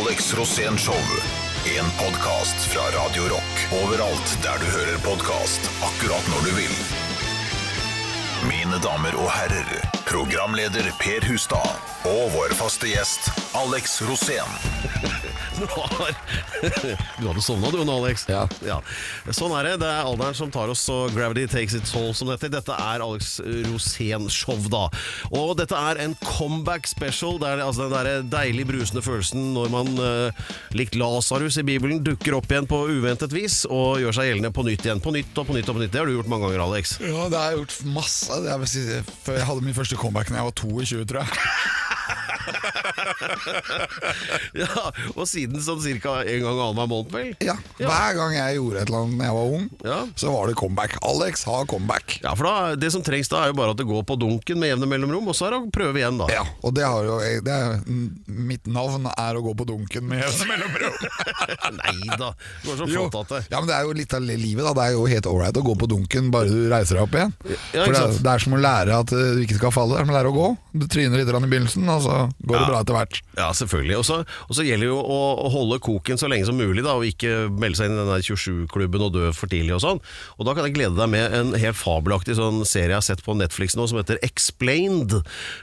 Alex Rosén Show. En podkast fra Radio Rock. Overalt der du hører podkast. Akkurat når du vil. Mine damer og herrer, programleder Per Hustad og vår faste gjest Alex Rosén. Du har- Du hadde sovna du nå, Alex. Ja. Sånn er det. Det er alderen som tar oss, og gravity takes its toll, som dette. Dette er Alex Rosén-show, da. Og dette er en comeback special. Det er altså den der deilig brusende følelsen når man, uh, likt Lasarus i Bibelen, dukker opp igjen på uventet vis og gjør seg gjeldende på nytt igjen. På nytt og på nytt og på nytt. Det har du gjort mange ganger, Alex. Ja, det har jeg gjort masse. Er si- jeg hadde min første comeback da jeg var 22, tror jeg. Ja, Og siden sånn cirka en gang annenhver måned, vel? Ja, Hver gang jeg gjorde et eller annet da jeg var ung, Ja. så var det comeback. Alex har comeback. Ja, for da, Det som trengs da, er jo bare at det går på dunken med jevne mellomrom, og så er det å prøve igjen, da. Ja, og det har jo det er, Mitt navn er å gå på dunken med jevne mellomrom. Nei da, du var så flott at det Ja, men Det er jo litt av livet. da Det er jo helt ålreit å gå på dunken bare du reiser deg opp igjen. Ja, For det, er, det er som å lære at uh, du ikke skal falle. Det er som å lære å gå. Du tryner litt i begynnelsen, og så går det bra etter hvert. Ja, selvfølgelig. Og så, og så gjelder det jo å, å holde koken så lenge som mulig, da, og ikke melde seg inn i den 27-klubben og dø for tidlig og sånn. Og da kan jeg glede deg med en helt fabelaktig sånn serie jeg har sett på Netflix nå, som heter Explained.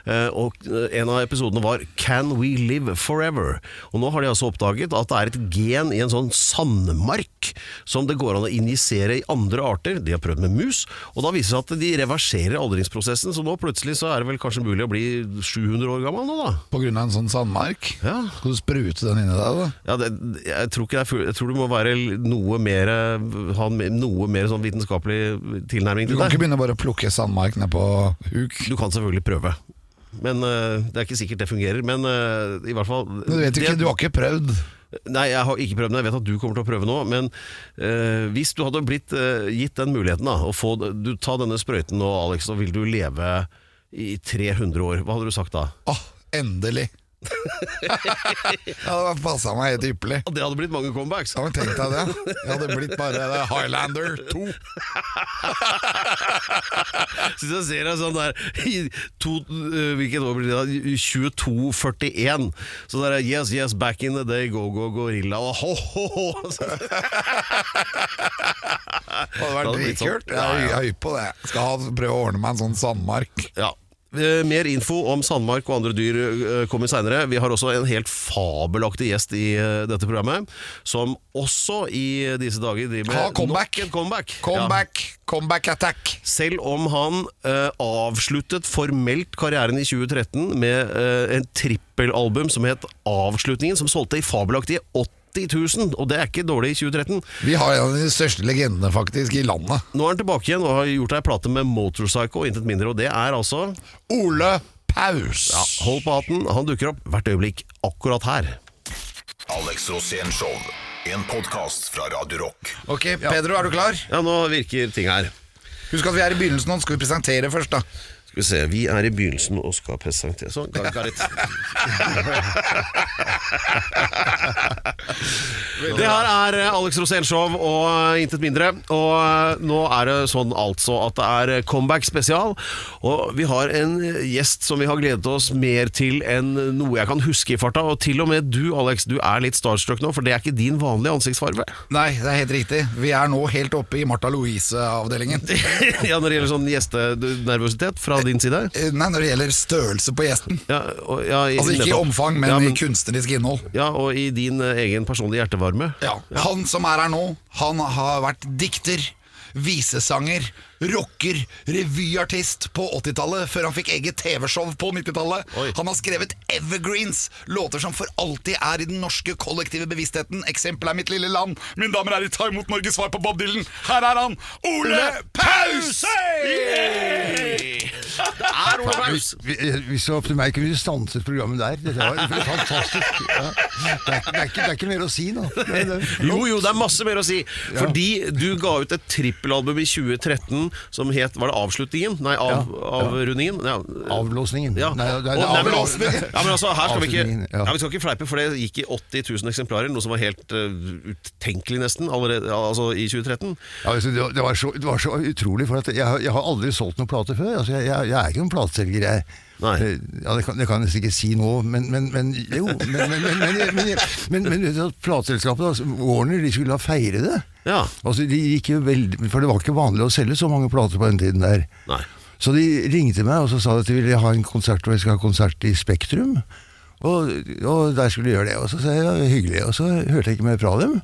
Eh, og en av episodene var Can We Live Forever? Og nå har de altså oppdaget at det er et gen i en sånn sandmark som det går an å injisere i andre arter. De har prøvd med mus, og da viser det seg at de reverserer aldringsprosessen, så nå plutselig så er det vel kanskje mulig å bli 700 år gammel nå, da. Av en sånn sandmark. Ja. Skal du sprute den inni deg, da? Ja, det, jeg, tror ikke det er, jeg tror du må være noe mer ha noe mer sånn vitenskapelig tilnærming Du kan ikke begynne bare å plukke sandmark ned på huk. Du kan selvfølgelig prøve. Men uh, Det er ikke sikkert det fungerer. Men uh, i hvert fall Men du vet ikke, det- du har ikke prøvd. Nei, jeg har ikke prøvd, men jeg vet at du kommer til å prøve nå. Men uh, hvis du hadde blitt gitt den muligheten, da, å få du, ta denne sprøyten nå, Alex, så vil du leve i 300 år. Hva hadde du sagt da? Åh, endelig. ja, det passa meg helt ypperlig. Det hadde blitt mange comebacks. Ja, men tenk deg det. Jeg hadde blitt bare det Highlander 2. Syns jeg ser deg sånn der i to, uh, Hvilket år blir det 2241 Så der er Yes, yes, back in the day Go, go, gorilla Og ho, ho, ho Det hadde vært dritkult. sånn. dritkult. Jeg Ja, er høy på det. Skal prøve å ordne meg en sånn sandmark. Ja Mer info om sandmark og andre dyr eh, kommer senere Vi har også en helt fabelaktig gjest i eh, dette programmet Som også i disse dager driver med comeback. en comeback Ja. Comeback, comeback attack. Selv om han uh, avsluttet formelt karrieren i 2013 med uh, en trippelalbum som het Avslutningen, som solgte i fabelaktige 80 000, og det er ikke dårlig i 2013. Vi har en av de største legendene faktisk i landet. Nå er han tilbake igjen og har gjort ei plate med Motorpsycho, intet mindre, og det er altså Ole Paus. ja, Hold på hatten, han dukker opp hvert øyeblikk akkurat her. Alex Rosén Show. En podkast fra Radio Rock. Ok, Pedro, er du klar? Ja, nå virker ting her. Husk at vi er i begynnelsen nå. Skal vi presentere først, da? Skal vi se, vi er i begynnelsen og skal presentere Sånn, got, got it. Det her er eh, Alex Rosénshow og eh, intet mindre. Og eh, nå er det sånn altså at det er comeback spesial. Og vi har en gjest som vi har gledet oss mer til enn noe jeg kan huske i farta. Og til og med du, Alex, du er litt starstruck nå, for det er ikke din vanlige ansiktsfarge. Nei, det er helt riktig. Vi er nå helt oppe i Martha Louise-avdelingen. ja, når det gjelder sånn gjestenervøsitet fra din side. Eh, Nei, når det gjelder størrelse på gjesten. Ja, og, ja, i- Altså ikke i omfang, men, ja, i kunstnerisk innhold. Ja, og i din eh, egen personlige hjertevarme. Ja. Han som er her nå, han har vært dikter, visesanger, rocker, revyartist på 80-tallet, før han fikk eget TV-show på 90-tallet. Han har skrevet evergreens, låter som for alltid er i den norske kollektive bevisstheten. Eksempel er Mitt lille land. Mine damer og herrer, ta imot Norges svar på Bob Dylan. Her er han, Ole Paus! Det er Ole Paus! Hvis det var opp til meg, kunne vi stanset programmet der. Dette var fantastisk. Ja. Det, er, ikke- det, er ikke, det er ikke mer å si nå. Det, Jo, jo, det er masse mer å si. Fordi du ga ut et trippelalbum i 2013 som het Var det Avslutningen? Nei, av, Avrundingen? Ja. Avlåsningen. Ja. Nei, det er men- ja, men altså, her skal vi ikke ja. Vi skal ikke fleipe, for det gikk i 80 000 eksemplarer, noe som var helt uh, utenkelig nesten, allerede, altså i 2013. Ja, altså, det, var, så, det var så utrolig, for jeg, jeg har aldri solgt noen plate før. Altså, jeg, jeg, jeg er ikke noen plateselger, jeg. Nei. Eh, Ja, det kan, det kan jeg ikke si nå, men, men, men jo. Men, men, plateselskapet, altså, Warner, de skulle da feire det. Ja. Altså, de gikk jo veldig, For det var ikke vanlig å selge så mange plater på den tiden der. Nei. Så de ringte meg og så sa at de ville ha en konsert og jeg skal ha konsert i Spektrum. Og, og der skulle de gjøre det. Og så sa jeg ja, hyggelig. Og så hørte jeg ikke mer fra dem.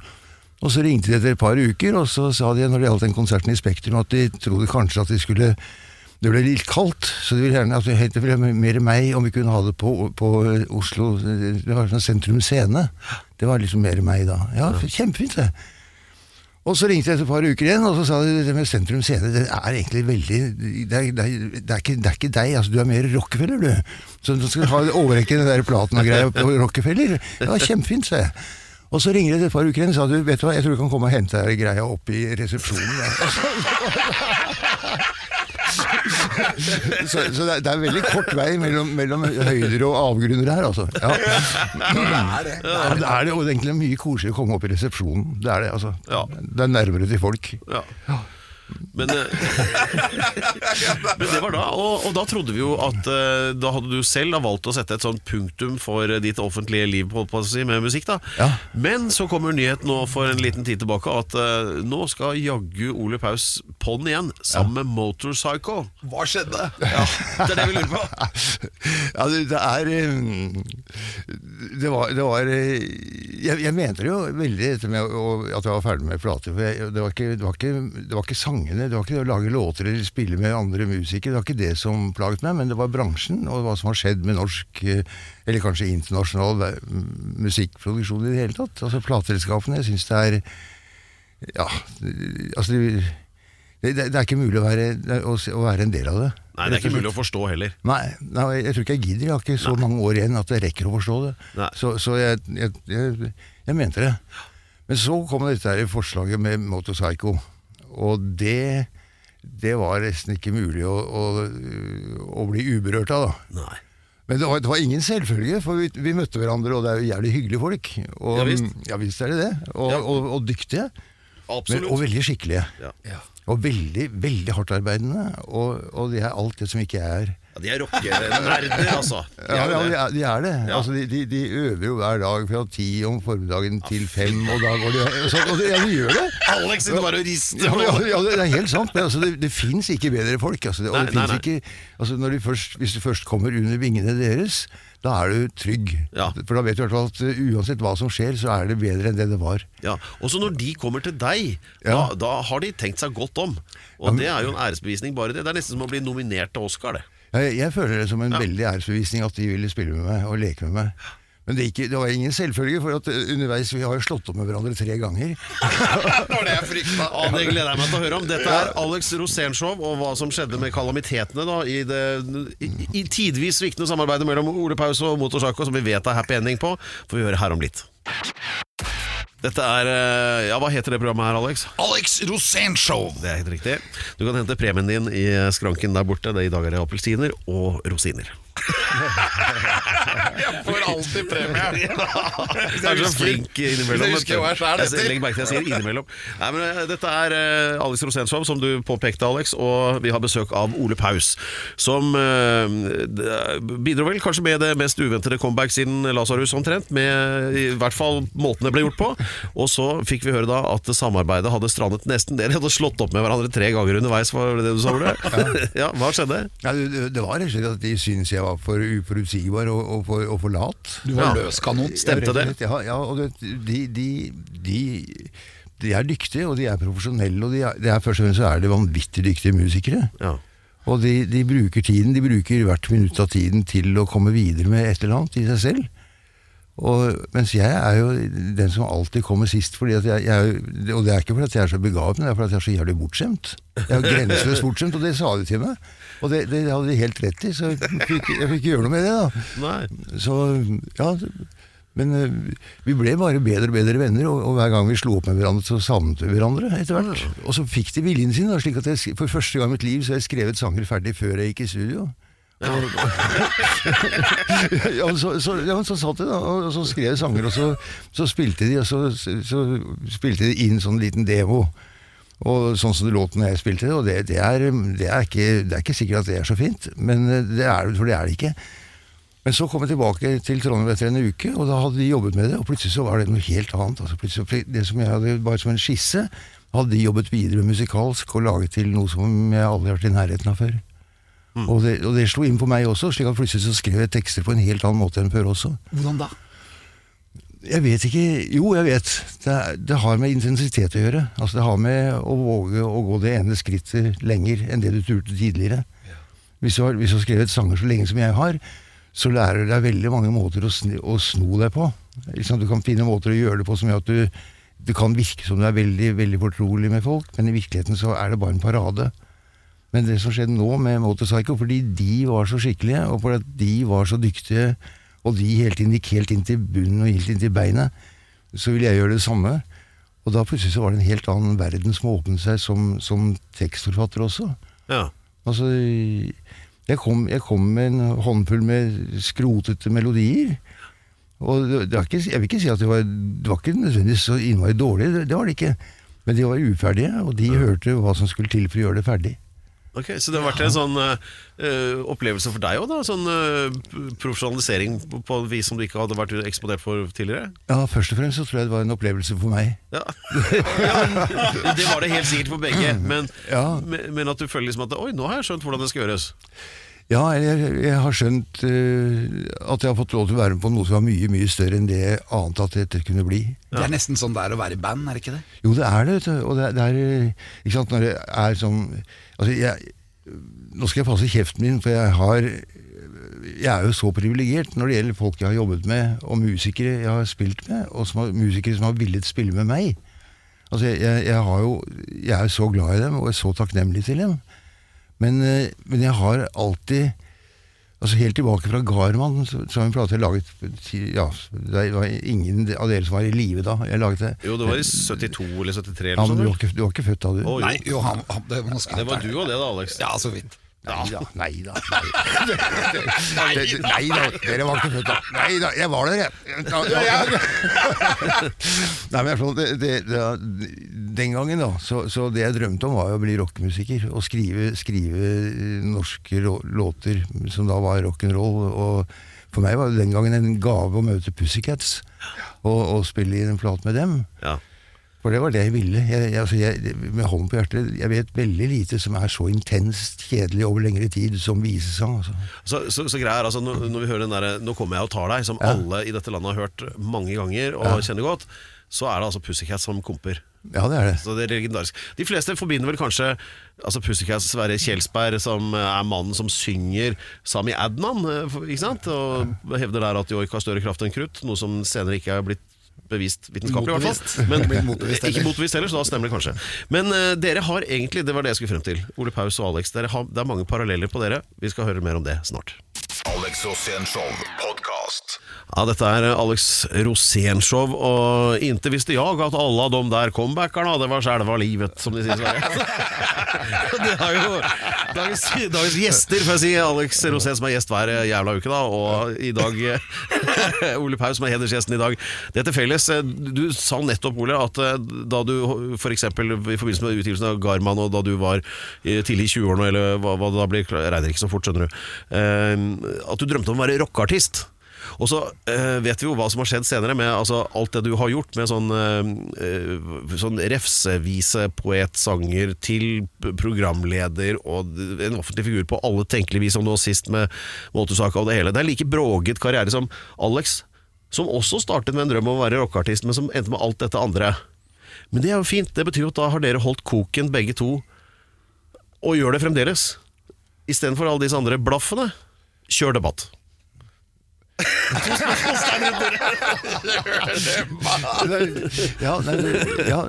Og så ringte de etter et par uker, og så sa de når det gjaldt den konserten i Spektrum, at de trodde kanskje at de skulle det ble litt kaldt, så det ville gjerne at det det ville mer meg om vi kunne ha det på, på Oslo Det var sånn Sentrum Scene. Det var liksom mer meg da. Ja, kjempefint, det. Og så ringte jeg etter et par uker igjen, og så sa de det med Sentrum Scene det er egentlig veldig Det er, det er, det er, ikke, det er ikke deg, altså du er mer Rockefeller, du. Så du skal ha overrekke den der platen og greia på Rockefeller. Ja, kjempefint, sa jeg. Og så ringer jeg et par uker igjen og sa du, vet du hva, jeg tror du kan komme og hente deg greia opp i resepsjonen. Så- så, så det, er, det er veldig kort vei mellom, mellom høyder og avgrunner her, altså. Ja. Det er det. Ja, det er det, og det er egentlig mye koseligere å komme opp i resepsjonen. Det er det, altså. Ja. Det er nærmere til folk. Ja. Men, eh, men det var da, og, og da trodde vi jo at eh, da hadde du selv da valgt å sette et sånt punktum for ditt offentlige liv på, på å si, med musikk. da Ja. Men så kommer nyheten nå for en liten tid tilbake at uh, nå skal jaggu Ole Paus på'n igjen, sammen med Motorpsycho. Hva skjedde? Ja, det er det vi lurer på. Ja, det, det er eh, Det var, det var eh, jeg, jeg mente det jo veldig etter at jeg var ferdig med plater. For jeg, det, var ikke, det, var ikke, det var ikke sangene, det var ikke det å lage låter eller spille med andre musikere. Det var ikke det som plaget meg, men det var bransjen og hva som har skjedd med norsk, eh, eller kanskje internasjonal musikkproduksjon i det hele tatt. Altså Plateselskapene. Jeg syns det er Ja, altså det, det, det er ikke mulig å være, å, å være en del av det. Nei, det er ikke mulig å forstå heller. Nei, nei, jeg tror ikke jeg gidder. Jeg har ikke så mange år igjen at jeg rekker å forstå det. Nei. Så, så jeg, jeg, jeg, jeg mente det. Men så kom dette her forslaget med Motorpsycho, og det, det var nesten ikke mulig å, å, å bli uberørt av, da. Nei. Men det var, det var ingen selvfølge, for vi, vi møtte hverandre, og det er jo jævlig hyggelige folk. Og, Ja, visst. Ja visst er det det. Og, Ja. og, og dyktige. Men, og veldig skikkelige. Ja. Og veldig, veldig hardtarbeidende. Og, og det er alt det som ikke er. Ja, de er rockenerder, altså. De Ja, ja de, er, de er det. Ja. Altså, de, de, øver jo hver dag fra ti om formiddagen til fem, og da går de så, og Ja, de gjør det. Alex sitter bare og rister. Ja, ja, ja, det er helt sant. Men altså, det, det fins ikke bedre folk. Altså, det, og Nei, det nei, nei. Ikke, altså, først, hvis du først kommer under vingene deres, da er du trygg. Ja. For da vet du i hvert fall at uh, uansett hva som skjer, så er det bedre enn det det var. Ja, Også når de kommer til deg, Ja. da, da har de tenkt seg godt om. Og det er jo en æresbevisning, bare det. Det er nesten som å bli nominert til Oscar, det. Jeg, jeg føler det som en veldig æresbevisning at de ville spille med meg og leke med meg. Men det, gikk, det var ingen selvfølge, for at uh, underveis vi har jo slått opp med hverandre tre ganger. Det var det jeg frykta. Ja, det gleder jeg meg til å høre om. Dette er Alex Rosénshow og hva som skjedde med kalamitetene da, i det i, i tidvis sviktende samarbeidet mellom Ole Paus og Motorsako, som vi vet er happy ending på, får vi høre her om litt. Dette er eh, Ja, hva heter det programmet her, Alex? Alex Rosén Show. Det er helt riktig. Du kan hente premien din i skranken der borte. Det er I dag er det appelsiner og rosiner. Jeg får alltid premie. Du er så flink innimellom. Det husker jeg hva jeg Jeg heter. Legg merke til jeg sier innimellom. Nei, men eh, Dette er uh, Alex Rosensvam som du påpekte, Alex. Og vi har besøk av Ole Paus, som uh, bidro vel kanskje med det mest uventede comeback siden Lasarus, omtrent. Med i hvert fall måten det ble gjort på. Og så fikk vi høre da at samarbeidet hadde strandet nesten. Dere hadde slått opp med hverandre tre ganger underveis, var det det du sa, Ole? Ja, hva skjedde? Ja, det- det var rett og slett at de syntes jeg var for uforutsigbar og, og, for, og for lat. Du var Ja. løskanon. Stemte det? Ja, ja og det, de, de, de, de er dyktige, og de er profesjonelle, og de er, de er først og fremst er de vanvittig dyktige musikere. Ja. Og de, de bruker tiden, de bruker hvert minutt av tiden til å komme videre med et eller annet i seg selv. Og, mens jeg er jo den som alltid kommer sist, fordi at jeg, jeg, og det er ikke fordi at jeg er så begavet, men det er fordi at jeg er så jævlig bortskjemt. Jeg er grenseløst bortskjemt, og det sa de til meg. Og det, det hadde de helt rett i, så jeg fikk, jeg fikk ikke gjøre noe med det. da. Nei. Så, ja, men eh, vi ble bare bedre og bedre venner, og, og hver gang vi slo opp med hverandre, så savnet vi hverandre etter hvert. Og så fikk de viljen sin, da, slik at jeg, for første gang i mitt liv så har jeg skrevet sanger ferdig før jeg gikk i studio. Ja, så, så, ja, så satt de da, og så skrev jeg sanger, og så, så spilte de, og så, spilte de inn sånn liten demo. Og sånn som det låt når jeg spilte og det, det, er, det, er ikke, det er ikke sikkert at det er så fint, men eh, det er, for det er det ikke. Men så kom jeg tilbake til Trondheim etter en uke, og da hadde de jobbet med det, og plutselig så var det noe helt annet. Altså det som jeg hadde bare som en skisse, hadde de jobbet videre musikalsk og laget til noe som jeg aldri har vært i nærheten av før. Og, det, og det slo inn på meg også, slik at plutselig så skrev jeg tekster på en helt annen måte enn før også. Hvordan da? Jeg vet ikke Jo, jeg vet. Det, det har med intensitet å gjøre. Altså Det har med å våge å gå det ene skrittet lenger enn det du turte tidligere. Hvis, du har, hvis du har skrevet sanger så lenge som jeg har, så lærer du deg veldig mange måter å, sn å sno deg på. Liksom. Du kan finne måter å gjøre det på som gjør at du Det kan virke som du er veldig veldig fortrolig med folk, men i virkeligheten så er det bare en parade. Men det som skjedde nå med Motorpsycho, fordi de var så skikkelige, og fordi de var så dyktige, og de helt inn, gikk helt inn til bunnen og helt inn til beinet, så ville jeg gjøre det samme. Og da plutselig så var det en helt annen verden som åpnet seg som, som tekstforfatter også. Ja. Altså, jeg kom, jeg kom med en håndfull med skrotete melodier. Og det, det ikke, jeg vil ikke si at det var, det var ikke nødvendigvis så innmari dårlig, det, det var det ikke. Men de var uferdige, og de hørte hva som skulle til for å gjøre det ferdig. Ok, Så det har vært en sånn eh, opplevelse for deg òg, da? Sånn eh, profesjonalisering på, på et vis som du ikke hadde vært eksponert for tidligere? Ja, Først og fremst så tror jeg det var en opplevelse for meg. Ja. ja men, det var det helt sikkert for begge, men, Ja. men, men at du føler liksom at Oi, nå har jeg skjønt hvordan det skal gjøres. Ja, jeg, jeg har skjønt eh, at jeg har fått lov til å være med på noe som var mye mye større enn det jeg ante at dette kunne bli. Det er nesten sånn det er å være i band, er det ikke det? Jo, det er det. vet du. Og det, er- det er eh, Ikke sant, når det er sånn Altså, jeg Nå skal jeg passe kjeften min, for jeg har Jeg er jo så privilegert når det gjelder folk jeg har jobbet med, og musikere jeg har spilt med, og som har, musikere som har villet spille med meg. Altså, jeg, jeg jo Jeg er jo så glad i dem, og er så takknemlig til dem. Men, eh, men jeg har alltid Altså Helt tilbake fra Garman, så- har en plate jeg laget Ja, det var ingen av dere som var i live da. Jeg laget det. Jo, det var i 72 eller 73 Ja, men du var ikke, du var ikke født da, du? Oh, jo. Nei, jo, han, han, det, Det var du og det, da, Alex. Ja, så vidt. Nei da. Nei da. Nei, da. Dere var ikke født da. Nei da, jeg var der, jeg. Nei, men det, det, det, Den gangen, da, så, så det jeg drømte om, var jo å bli rockemusiker. Og skrive, skrive norske låter som da var rock'n'roll. Og for meg var det den gangen en gave å møte Pussycats og, og spille i en flat med dem. Ja. For det var det jeg ville. Jeg, jeg, altså jeg, med hånden på hjertet, jeg vet veldig lite som er så intenst kjedelig over lengre tid som visesang. Altså. Så, så, så greia er altså, når, når vi hører den derre 'Nå kommer jeg og tar deg', som alle i dette landet har hørt mange ganger og kjenner godt, så er det altså Pussycat som komper. Ja, det er det. Så det er legendarisk. De fleste forbinder vel kanskje altså Pussycats Sverre Kjelsberg, som er mannen som synger Sami Adnan, eh, ikke sant? og hevder der at joik har større kraft enn krutt, noe som senere ikke er blitt bevist vitenskapelig, i hvert fall. Men, motbevist ikke motbevist heller, så da stemmer det kanskje. Men uh, dere har egentlig, det var det jeg skulle frem til, Ole Paus og Alex, dere har, det er mange paralleller på dere. Vi skal høre mer om det snart. Alex Rosén Show podkast. Ja, dette er Alex Rosénshow, og inte visste jeg at alle av de der comebackerne, det var selve livet, som de sier i Sverige. det er jo dagens, dagens gjester, får jeg si. Alex Rosén som er gjest hver jævla uke, da, og i dag Ole Paus som er hedersgjesten i dag. Det til felles. Du sa nettopp, Ole, at eh, da du f.eks. i forbindelse med utgivelsen av Garman, og da du var tidlig i 20-årene, eller hva, hva det da blir, jeg regner ikke så fort, skjønner du, eh, at du drømte om å være rockeartist. Og så eh, vet vi jo hva som har skjedd senere med altså, alt det du har gjort med sånn, eh, sånn refsevise poetsanger til programleder og en offentlig figur på alle tenkelige vis, som nå sist med Moltusaka og det hele. Det er like bråget karriere som Alex, som også startet med en drøm om å være rockeartist, men som endte med alt dette andre. Men det er jo fint. Det betyr jo at da har dere holdt koken begge to, og gjør det fremdeles. Istedenfor alle disse andre blaffene. Kjør debatt. Ja, nei, ja.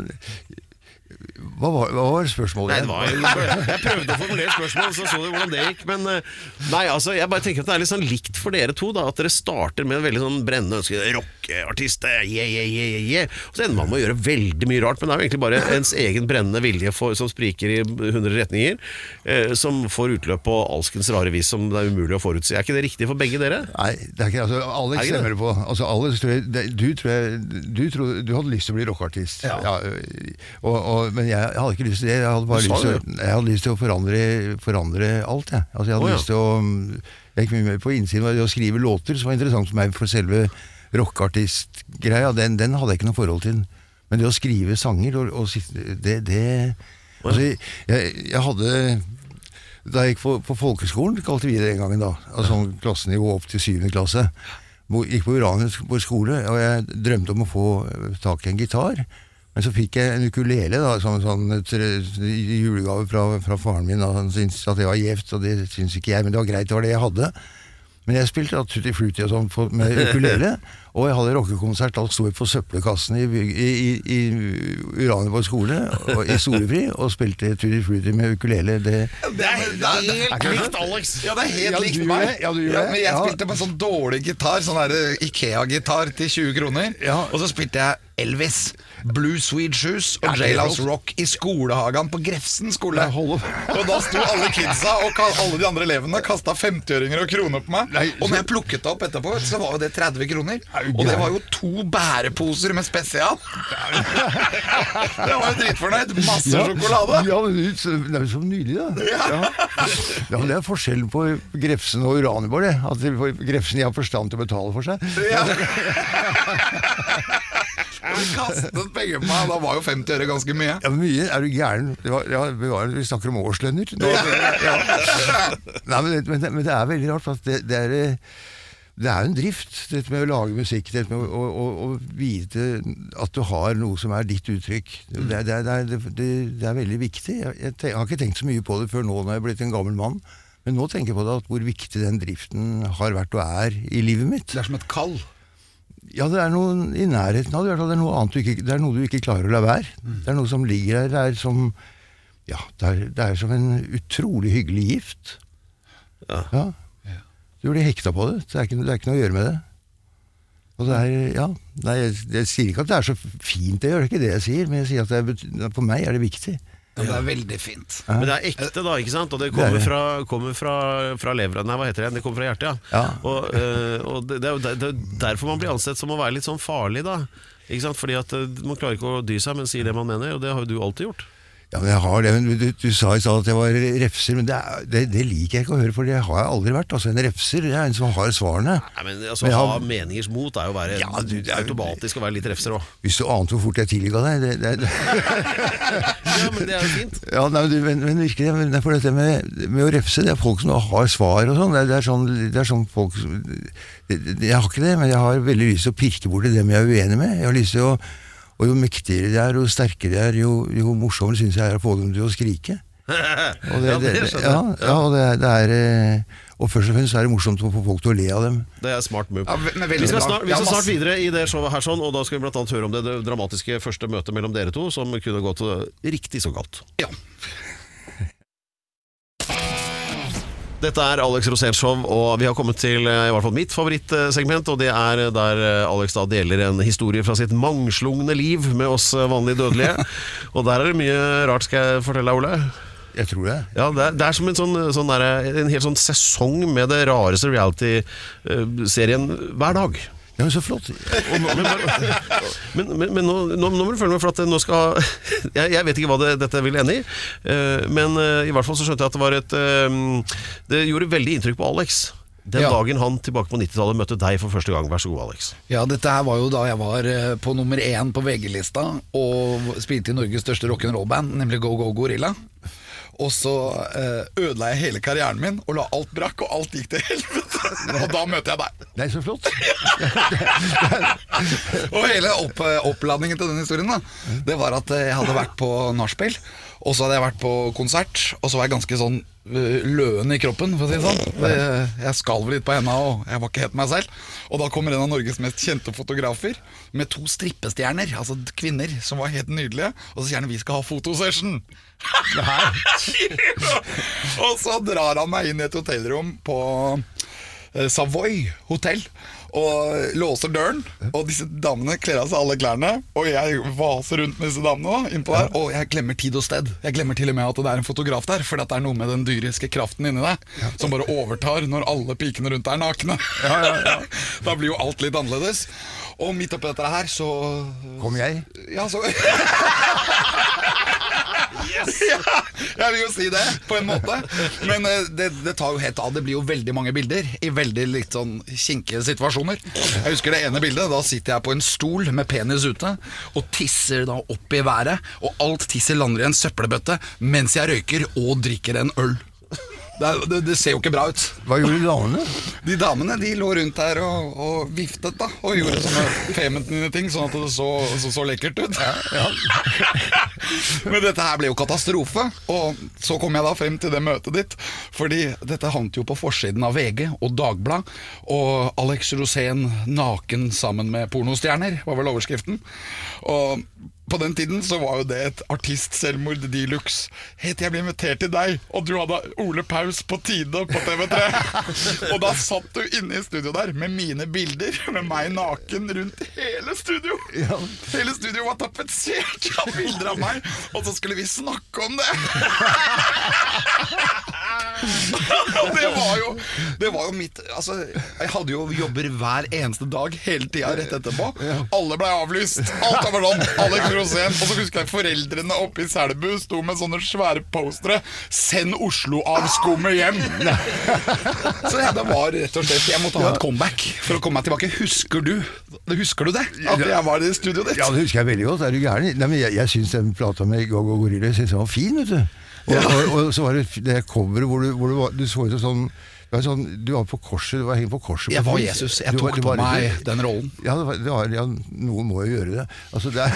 Hva, var, hva var spørsmålet? Nei, det var, jeg prøvde å formulere spørsmål, så så du hvordan det gikk. Men eh, nei, altså, jeg bare tenker at det er litt sånn likt for dere to. da At dere starter med en veldig sånn brennende ønske. Rockeartist, eh, yeah, yeah, yeah, yeah. Og så ender man med å gjøre veldig mye rart. Men det er jo egentlig bare ens egen brennende vilje for, som spriker i hundre retninger, eh, som får utløp på alskens rare vis som det er umulig å forutsi. Er ikke det riktig for begge dere? Nei, det er ikke altså, Er Alex det ikke stemmer det på. Altså, Alex, det, du, tror jeg, du, tror, du hadde lyst til å bli rockeartist. Ja. ja og, og, men Men jeg, hadde ikke lyst til det. Jeg hadde bare lyst til, å- jeg hadde lyst til å forandre, forandre alt. Jeg. Altså, jeg hadde Å, ja. lyst til å Jeg gikk mye mer på innsiden det å skrive låter, som var interessant for meg, for selve rockeartist-greia, den, den hadde jeg ikke noe forhold til. Men det å skrive sanger, og, og det, det, det Altså, jeg, jeg hadde Da jeg gikk på, på folkeskolen, kalte vi det den gangen, da, altså sånn klassenivå opp til syvende klasse, gikk på Uranus skole, og jeg drømte om å få tak i en gitar. Men så fikk jeg en ukulele, da, sånn, sånn i julegave fra, fra faren min. Da. Han syntes at det var gjevt, og det syntes ikke jeg, men det var greit, det var det jeg hadde. Men jeg spilte da Tutti Frutti og sånn med ukulele, og jeg hadde rockekonsert. Alt sto på søppelkassen i, i, i, i Uranienborg skole og, i Storefri og spilte Tutti Frutti med ukulele. Det, Det er helt likt Alex. Ja, det er helt Ja, likt du meg. Ja, du ja, men jeg Ja. spilte på en sånn dårlig gitar, sånn der Ikea-gitar til 20 kroner. Ja. Og så spilte jeg Elvis, Blue Sweet Shoes og Ja, det er Jailhouse. Rock i skolehagen på Grefsen skole. Og da sto alle kidsa og alle de andre elevene kasta 50-øringer og kroner på meg. Og når jeg plukket det opp etterpå, så var jo det 30 kroner. Og det var jo to bæreposer med spesial. jeg var jo dritfornøyd. Masse sjokolade. Ja, men det er jo så nydelig, da. Ja. ja, men Det er forskjellen på Grefsen og Uranienborg. det. At Grefsen har forstand til å betale for seg. Ja. Og kastet penger på meg, da var jo 50 øre ganske mye. Ja, Mye. Er du gæren? Det var, ja, vi, var, vi snakker om årslønner. Nå, ja. Nei, men, det- men, men det er veldig rart. For at det, det er eh, det er jo en drift, dette med å lage musikk. Dette med å, å, å, å vite at du har noe som er ditt uttrykk. Det, er- det, er- det, det, det er veldig viktig. Jeg, jeg, jeg har ikke tenkt så mye på det før nå når jeg er blitt en gammel mann. Men nå tenker jeg på det at hvor viktig den driften har vært og er i livet mitt. Det er som et kall. Ja, det er noe i nærheten av det. i hvert fall. Det er noe annet du ikke, det er noe du ikke klarer å la være. Det er noe som ligger der. Det er som Ja, det er, det er som en utrolig hyggelig gift. Ja. Du blir hekta på det. Det er, ikke, det er ikke noe å gjøre med det. Og det er, ja, nei, jeg, jeg sier ikke at det er så fint, det gjør ikke det jeg sier, men jeg sier at det er, for meg er det viktig. Ja, det er veldig fint. Men det er ekte, da, ikke sant? Og det er kommer det. fra, kommer fra, fra levra Nei, hva heter det? Det kommer fra hjertet, ja. Ja. Og, eh, og det, det er jo det er derfor man blir ansett som å være litt sånn farlig, da. Ikke sant? Fordi at eh, man klarer ikke å dy seg, men sier det man mener, og det har jo du alltid gjort. Ja, men jeg har det, men du, du, sa i stad at jeg var refser, men det, er, det, det liker jeg ikke å høre, for det har jeg aldri vært. Altså En refser det er en som har svarene. Nei, men altså, Men jeg ha meningers mot er jo å være Ja, du, det er automatisk å være litt refser òg. Hvis du ante hvor fort jeg tilga deg det, det. Ja, men det er jo fint. Ja, nei, men, men, virkelig, men det for dette med, med å refse, det er folk som har svar og sånn. Det, er- sånn det er sånn folk Jeg har ikke det, men jeg har veldig lyst til å pirke borti dem jeg er uenig med. Jeg har lyst til å, Og jo mektigere de er, og sterkere de er, jo, jo morsommere syns jeg er å få dem til å skrike. Og det, Ja, det, det ja, ja, og det, er- det er eh, Og først og fremst er det morsomt å få folk til å le av dem. Det er smart move. Ja, men vi skal snart, vi skal snart videre i det showet her, sånn, og da skal vi annet høre om det, det dramatiske første møtet mellom dere to, som kunne gått eh, riktig så galt. Ja. Dette er Alex Rosénshow, og vi har kommet til eh, i hvert fall mitt favorittsegment. Og det er der eh, Alex da deler en historie fra sitt mangslungne liv med oss eh, vanlige dødelige. og der er det mye rart, skal jeg fortelle deg, Ole. Jeg tror det. Ja, det er, det er som en, sånn, sånn der, en hel sånn sesong med det rareste reality-serien hver dag. Ja, men Så flott. Og nå- men, men, men, men nå, nå, nå må du følge med, for at nå skal Jeg, jeg vet ikke hva det, dette vil ende i, eh, men eh, i hvert fall så skjønte jeg at det var et eh, Det gjorde veldig inntrykk på Alex. Den Ja. dagen han tilbake på 90-tallet møtte deg for første gang. Vær så god, Alex. Ja, dette her var jo da jeg var på nummer én på VG-lista og spilte i Norges største rock'n'roll-band, nemlig Go Go Gorilla. Og så eh, ødela jeg hele karrieren min og la alt brakk, og alt gikk til helvete. Og da møter jeg deg. Det er så flott. Og hele opp, oppladningen til den historien da Det var at eh, jeg hadde vært på nachspiel, og så hadde jeg vært på konsert, og så var jeg ganske sånn eh, løen i kroppen, for å si det sånn. Det- Jeg skalv litt på henda, og jeg var ikke helt meg selv. Og da kommer en av Norges mest kjente fotografer med to strippestjerner, altså kvinner, som var helt nydelige, og så sier han vi skal ha fotosession. og så drar han meg inn i et hotellrom på eh, Savoy hotell og låser døren. Og disse damene kler av seg alle klærne, og jeg vaser rundt med disse damene. da, innpå der, Og jeg glemmer tid og sted. Jeg glemmer til og med at det er en fotograf der, for det er noe med den dyriske kraften inni deg som bare overtar når alle pikene rundt deg er nakne. da blir jo alt litt annerledes. Og midt oppi dette her så Kom jeg? Ja, så ja, jeg vil jo si det, på en måte. Men eh, det, det tar jo helt av. Det blir jo veldig mange bilder i veldig litt sånn kinkige situasjoner. Jeg husker det ene bildet. Da sitter jeg på en stol med penis ute og tisser da opp i været. Og alt tisset lander i en søppelbøtte mens jeg røyker og drikker en øl. Det, det, det ser jo ikke bra ut. Hva gjorde de damene? De damene de lå rundt her og, og viftet da og gjorde sånne feminine ting, sånn at det så så, så lekkert ut. Men dette her ble jo katastrofe, og så kom jeg da frem til det møtet ditt. Fordi dette havnet jo på forsiden av VG og Dagblad, og Alex Rosén naken sammen med pornostjerner, var vel overskriften. Og på den tiden så var jo det et artistselvmord de luxe. Het jeg ble invitert til deg, og du hadde Ole Paus på Tide på TV3. og da satt du inne i studio der med mine bilder, med meg naken rundt hele studio. Hele studio var tapetsert av bilder av meg, og så skulle vi snakke om det. Det var jo Det var jo mitt Altså, jeg hadde jo jobber hver eneste dag hele tida rett etterpå. Alle blei avlyst. Alt var sånn. Alex Rosén. Og så husker jeg foreldrene oppe i Selbu sto med sånne svære postere. 'Send Oslo-avskummet hjem'. Så ja, det var rett og slett Jeg måtte ha et comeback for å komme meg tilbake. Husker du Husker du det? At jeg var i studioet ditt? Ja, det husker jeg veldig godt. Er du gæren? Nei, men jeg, jeg syns den plata med Go-Go Gorilla jeg synes den var fin, vet du. Og, og, og så var det det coveret hvor du, hvor du, var, du så ut som sånn var sånn, du var på korset, du var hengt på korset. på Jeg var. Jesus. Jeg tok på meg den rollen. Ja, det var, var, ja, noen må jo gjøre det. Altså, det er,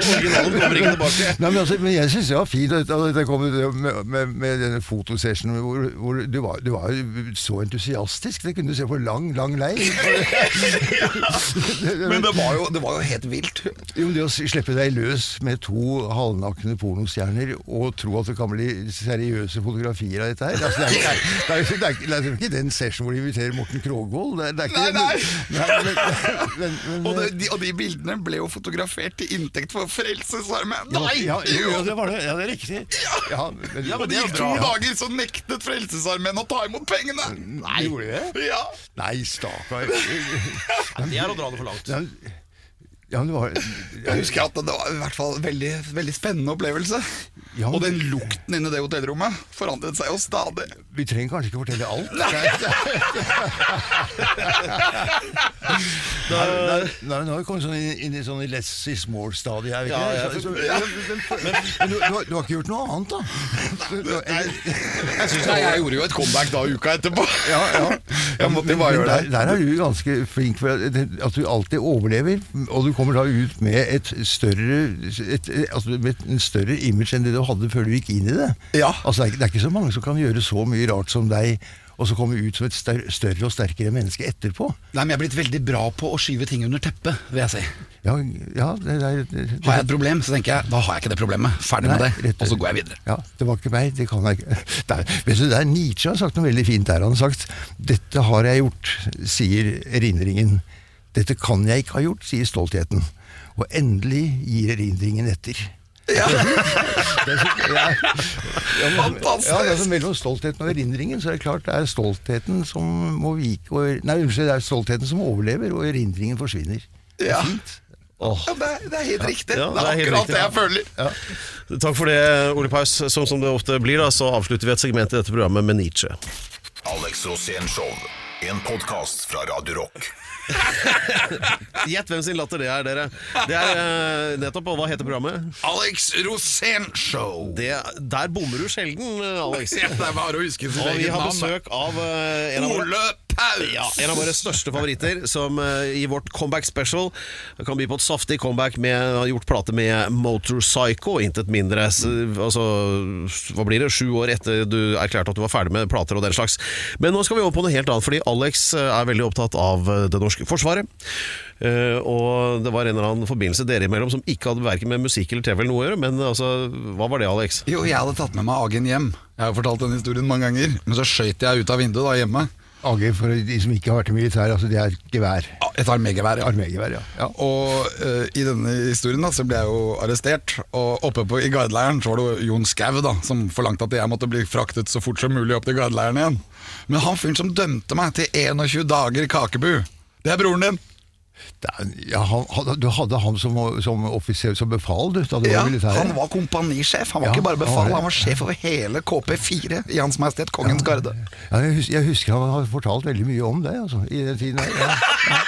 Originalen kommer ikke tilbake. Nei, men, altså, men jeg syns det var fint at at det kom med, med, med denne fotosessionen hvor, hvor du, var, du var så entusiastisk. Det kunne du se på lang, lang lei. Men det var jo, det var jo helt vilt. Jo, det å slippe deg løs med to halvnakne pornostjerner og tro at det kan bli seriøse fotografier av dette her altså, det, er, det, er, det, er, det, er, er ikke den session hvor de inviterer Morten Krogvold. Det, er- det er ikke Nei, nei. men, men, men, Og, det, de, og de bildene ble jo fotografert til inntekt for Frelsesarmeen. Nei! ja, jo, ja, det var det. Ja, det er riktig. Ja, men, Ja, men det gikk to dager, så nektet Frelsesarmeen å ta imot pengene! Nei, gjorde de det? Ja. Nei, stakkar. Det er å dra det for langt. Ja, men det var Jeg husker at det var i hvert fall en veldig, veldig spennende opplevelse. Ja, men- Og den lukten inne i det hotellrommet forandret seg jo stadig. Vi trenger kanskje ikke fortelle alt. Nei, nei, nei, nå har vi kommet sånn inn, inn i sånn less is more-stadiet her. Ja, ja, så- men du, du, har, du har ikke gjort noe annet, da? Du, du, jeg gjorde jo et comeback da uka etterpå. ja, ja. Jeg måtte jo bare Men gjøre der, det. der er du ganske flink for at, at du alltid overlever, og du kommer da ut med et større et, altså med en større image enn det du hadde før du gikk inn i det. Ja. Altså, det, er, det er ikke så mange som kan gjøre så mye rart som deg, og så komme ut som et større, og sterkere menneske etterpå. Nei, men Jeg er blitt veldig bra på å skyve ting under teppet, vil jeg si. Ja, ja det, det, det, Har jeg et problem, så tenker jeg da har jeg ikke det problemet. Ferdig med det, og så går jeg videre. Ja, det var ikke meg, det kan jeg ikke. Det er, vet du, det er Nietzsche har sagt noe veldig fint der. Han har sagt 'Dette har jeg gjort', sier erindringen. 'Dette kan jeg ikke ha gjort', sier stoltheten. Og endelig gir erindringen etter. Ja. Det er ja, ja, men- Fantastisk! Ja, det er mellom stoltheten og erindringen, så er det klart det er stoltheten som må vike og, Nei, unnskyld, det er stoltheten som overlever, og erindringen forsvinner. Det er Ja. fint. Oh. Ja, det, er, det er helt riktig. Ja, det er akkurat det jeg føler. Takk for det, Ole Paus. Som, som det ofte blir, da, så avslutter vi et segment i dette programmet med Nietzsche. Alex Rosén Show. En podkast fra Radio Rock. Gjett hvem sin latter det er, dere. Det er eh, nettopp, og hva heter programmet? Alex Rosén Show. Det, der bommer du sjelden, eh, Alex. Det er bare å huske sitt Og vi eget har navn. besøk av eh, en av våre Ole Paus! ja, en av våre største favoritter, som eh, i vårt comeback special kan by på et saftig comeback med har gjort plate med Motorpsycho, intet mindre. Altså, hva blir det? Sju år etter du erklærte at du var ferdig med plater og den slags. Men nå skal vi over på noe helt annet, fordi Alex eh, er veldig opptatt av eh, det norske forsvaret. Uh, og det var en eller annen forbindelse dere imellom som ikke hadde verken med musikk eller TV eller noe å gjøre, men altså, hva var det, Alex? Jo, jeg hadde tatt med meg Agen hjem. Jeg har fortalt den historien mange ganger. Men så skøyt jeg ut av vinduet da hjemme. AG, for de som ikke har vært i militæret, altså det er gevær. Et armégevær. Ja. Armegevær, ja. ja. Og uh, i denne historien da, så ble jeg jo arrestert. Og oppe på, i gardeleiren så var det jo Jon Skau da, som forlangte at jeg måtte bli fraktet så fort som mulig opp til gardeleiren igjen. Men han fyren som dømte meg til 21 dager kakebu, det er broren din. Ja, han, han, du hadde ham som, som offiser, som befal, du, da du Ja, var i militæret? han var kompanisjef. Han var Ja, ikke bare han var befal, han var sjef over hele KP4 i Hans Majestet Kongens Garde. Ja, jeg, husker, jeg husker han har fortalt veldig mye om det, altså, i den tiden. Ja, ja.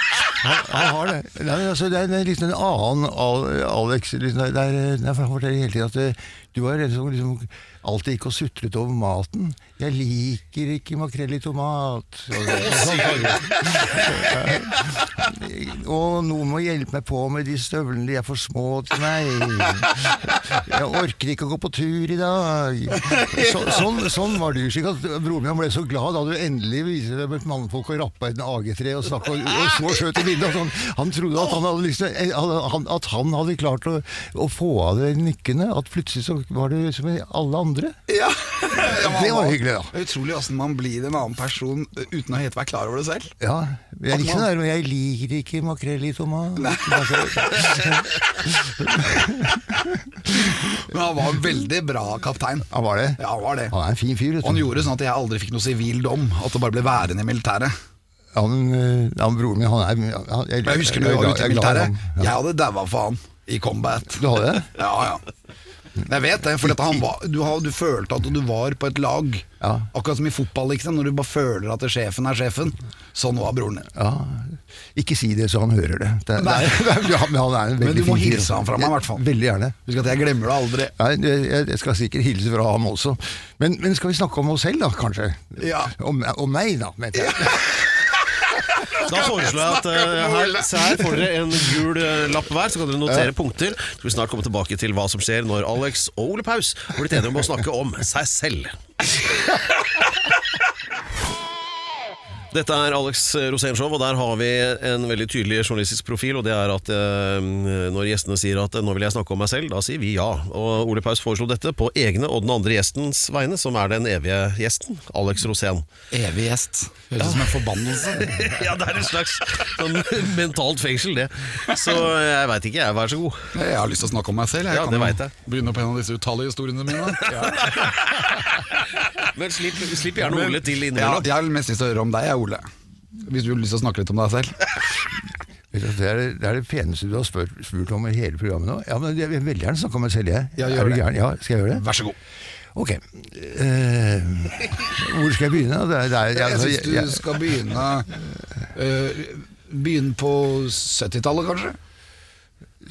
Han, han har det. Nei, altså, det er liksom en annen Al- Alex. Liksom, det er, det er, han forteller hele tiden at det, du var en som liksom, alltid gikk og sutret over maten. 'Jeg liker ikke makrell i tomat'. Og, sånn, og noen må hjelpe meg på med de støvlene, de er for små til meg. Jeg orker ikke å gå på tur i dag. Så, sånn, sånn var det. Slik at Broren min ble så glad da du endelig viste deg et mannfolk og rappa i en AG3 og, snakket, og, og så skjøt i bildet. og Sånn. Han trodde at han hadde, lyst til, eh, han, at han hadde klart å, å få av det nykkene. At plutselig så var det som alle andre. Ja. Det var hyggelig, da. Utrolig åssen man blir en annen person uten å helt være klar over det selv. Ja, jeg liker man... der, jeg liker ikke makrell i tomat. Men han var en veldig bra kaptein. Han var det? Ja, han var det. Han er en fin fyr. Og han gjorde sånn at jeg aldri fikk noe sivil dom. At det bare ble værende i militæret. Han, eh, han broren min, han er han, jeg, Jeg husker er var ute i militæret. Jeg hadde daua for han i combat. Du hadde det? Ja, ja. Jeg vet det, for var, du, du følte at du var på et lag. Ja. Akkurat som i fotball, liksom, når du bare føler at sjefen er sjefen. Sånn var broren din. Ja, Ikke si det så han hører det. det, det, det ja, han er en Men du må fin hilse han fra meg, i hvert fall. Veldig gjerne. Husk at jeg glemmer det aldri. Nei, jeg, skal sikkert hilse fra ham også. Men, men skal vi snakke om oss selv, da, kanskje? Ja. Om, om meg, da. mente jeg. Da foreslår jeg at eh, her, se her får dere en gul eh, lapp hver, så kan dere notere punkter. Så skal vi snart komme tilbake til hva som skjer når Alex og Ole Paus har blitt enige om å snakke om seg selv. Dette er Alex Rosénshow, og der har vi en veldig tydelig journalistisk profil. Og det er at eh, når gjestene sier at eh, 'nå vil jeg snakke om meg selv', da sier vi ja. Og Ole Paus foreslo dette på egne og den andre gjestens vegne, som er den evige gjesten, Alex Rosén. Evig gjest. Høres ut som en forbannelse. Ja, det er et slags sånn mentalt fengsel, det. Så jeg veit ikke, jeg. Vær så god. Jeg har lyst til å snakke om meg selv. Jeg Ja, kan det vet jeg. begynne på en av disse utallige historiene mine. Men slipp, slipp gjerne Ole til Ja, jeg har mest lyst til å høre om deg, jeg, Ole. Hvis du har lyst til å snakke litt om deg selv. Det er, det er det peneste du har spurt, spurt om i hele programmet nå. Ja, men Jeg vil veldig gjerne snakke om meg selv, jeg. Ja, gjør det. Gjerne, Ja, skal jeg gjøre det? Vær så god. Ok. Uh, hvor skal jeg begynne? Det er, det er, Jeg altså, syns jeg- du skal begynne uh, Begynne på 70-tallet, kanskje?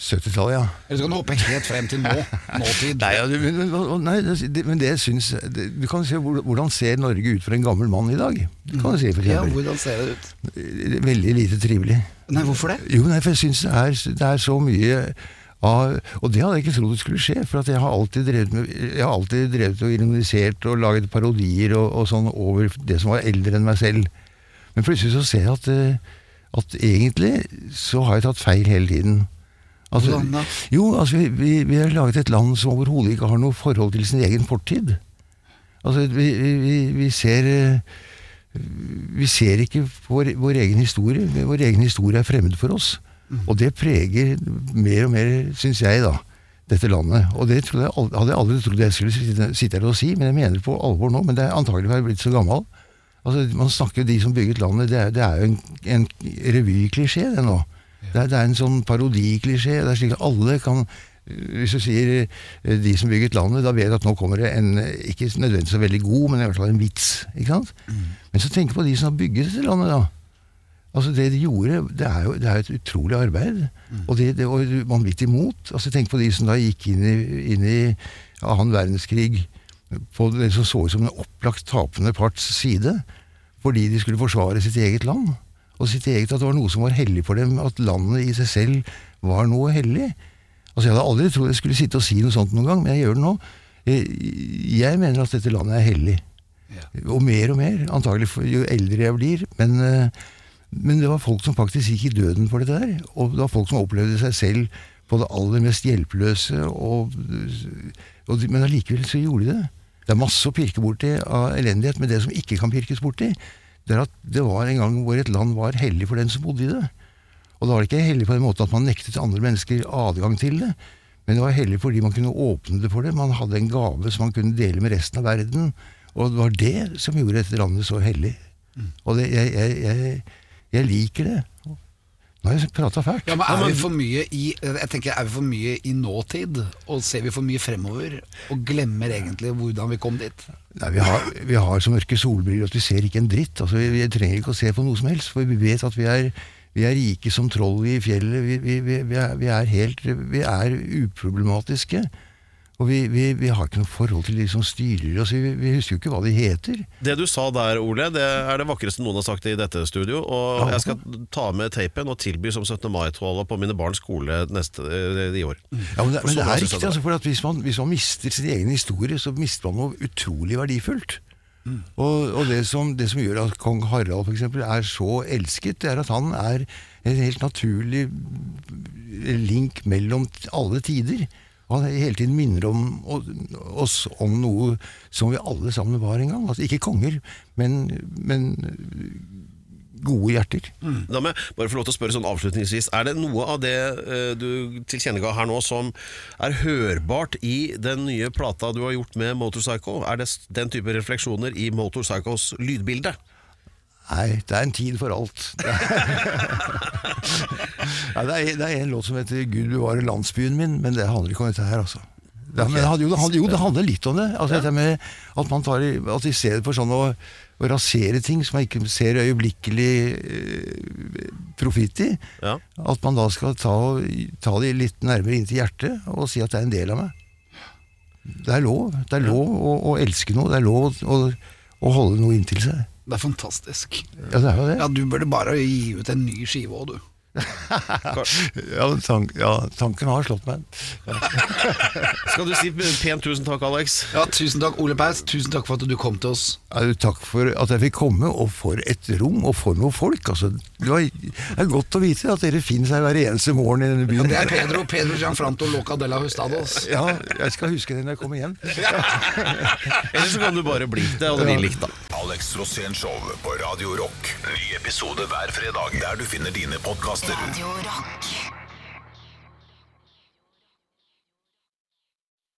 70-tallet, ja. Eller så kan du hoppe helt frem til nå. Nåtid. Nei, ja, men- nei, det, men det syns det, Du kan se hvordan ser Norge ut for en gammel mann i dag. Kan du si, for Ja, hvordan ser det ut? Veldig lite trivelig. Nei, hvorfor det? Jo, nei, for jeg syns det, er- det er så mye av Og det hadde jeg ikke trodd skulle skje, for at jeg har alltid drevet med Jeg har alltid drevet og ironisert og laget parodier og, og sånn over det som var eldre enn meg selv. Men plutselig så ser jeg at, eh, at egentlig så har jeg tatt feil hele tiden. Altså? Jo, altså vi, vi, vi har laget et land som overhodet ikke har noe forhold til sin egen fortid. Altså, vi, vi, ser eh, Vi ser ikke vår, vår egen historie. Vår egen historie er fremmed for oss. Og det preger mer og mer, syns jeg, da, dette landet. Og det jeg, hadde jeg aldri trodd jeg skulle sitte, sitte her og si, men jeg mener på alvor nå. Men det er antagelig fordi jeg blitt så gammel. Altså, Man snakker de som bygget landet, det er, det er jo en, en revyklisjé, det nå. Det er, det er en sånn parodiklisjé. Det er slik at alle kan hvis du sier eh, 'de som bygget landet', da vet du at nå kommer det en eh, ikke nødvendigvis så veldig god, men i hvert fall en vits. ikke sant? Men så tenk på de som har bygget dette landet, da. Altså Det de gjorde, det er jo det er et utrolig arbeid. Og det, det var vanvittig mot. Altså Tenk på de som da gikk inn i, inn i annen verdenskrig på det som så ut som en opplagt tapende parts side, fordi de skulle forsvare sitt eget land. Og sitt eget, at det var noe som var hellig for dem, at landet i seg selv var noe hellig. Altså Jeg hadde aldri trodd jeg skulle sitte og si noe sånt noen gang, men jeg gjør det nå. Eh, Jeg mener at dette landet er hellig. Og mer og mer, antagelig for- jo eldre jeg blir. Men, eh, men det var folk som faktisk gikk i døden for dette der. Og det var folk som opplevde seg selv på det aller mest hjelpeløse. Og, og, men allikevel så gjorde de det. Det er masse å pirke borti av elendighet, men det som ikke kan pirkes borti, det er at det var en gang hvor et land var hellig for den som bodde i det. Og da var det ikke hellig på den måten at man nektet andre mennesker adgang til det, men det var hellig fordi man kunne åpne det for det. Man hadde en gave som man kunne dele med resten av verden. Og det var det som gjorde dette landet så hellig. Og det, jeg, jeg, jeg, jeg liker det. Nå har jeg prata fælt. Ja, men er vi for mye i Jeg tenker, er vi for mye i nåtid, og ser vi for mye fremover, og glemmer egentlig hvordan vi kom dit? Nei, vi har, vi har så mørke solbriller at vi ser ikke en dritt. Altså, vi, vi trenger ikke å se på noe som helst, for vi vet at vi er, vi er rike som troll i fjellet. Vi, er, vi er helt Vi er uproblematiske. Og vi, vi, vi har ikke noe forhold til de som styrer oss. Vi, vi husker jo ikke hva de heter. Det du sa der, Ole, det er det vakreste noen har sagt i dette studio. Og Ja. jeg skal ta med tapen og tilby som 17. mai-tale på mine barns skole neste, eh, i år. Ja, men det, men det er riktig, altså, for at hvis man, hvis man mister sin egen historie, så mister man noe utrolig verdifullt. Og, og det, som, det som gjør at kong Harald for eksempel, er så elsket, det er at han er en helt naturlig link mellom alle tider. Og han hele tiden minner om, oss om noe som vi alle sammen var en gang. Altså, ikke konger, men, men gode hjerter. Da må jeg bare få lov til å spørre sånn avslutningsvis Er det noe av det uh, du tilkjennega her nå som er hørbart i den nye plata du har gjort med Motorpsycho? Er det den type refleksjoner i Motorpsychos lydbilde? Nei, det er en tid for alt. Nei, det, er, det er en låt som heter 'Gud bevare landsbyen min', men det handler ikke om dette her, altså. Det, men, det handler- jo, jo, det handler litt om det. Altså, med At man tar at i stedet for sånn å, å rasere ting som man ikke ser øyeblikkelig eh, profitt i, Ja. at man da skal ta, ta det litt nærmere inn til hjertet og si at det er en del av meg. Det er lov. Det er lov å, å elske noe. Det er lov å, å holde noe inntil seg. Det er fantastisk. Ja, det er jo det. Ja, Du burde bare gi ut en ny skive òg, du. Ja, tank, ja, tanken har slått meg. Skal du si pent tusen takk, Alex? Ja, Tusen takk, Ole Paus. Tusen takk for at du kom til oss. Ja, takk for at jeg fikk komme, og for et rom, og for noen folk. Altså, det, var, det er godt å vite at dere finner seg hver eneste morgen i denne byen. Det er Pedro Pedro Gianfranto Loca Della Hustados. Ja, jeg skal huske det når jeg kommer hjem. Eller så kan du bare bli det, og det blir likt, da. Alex Rosén Show på Radio Rock. Ny episode hver fredag der du finner dine podkaster. Radio Rock.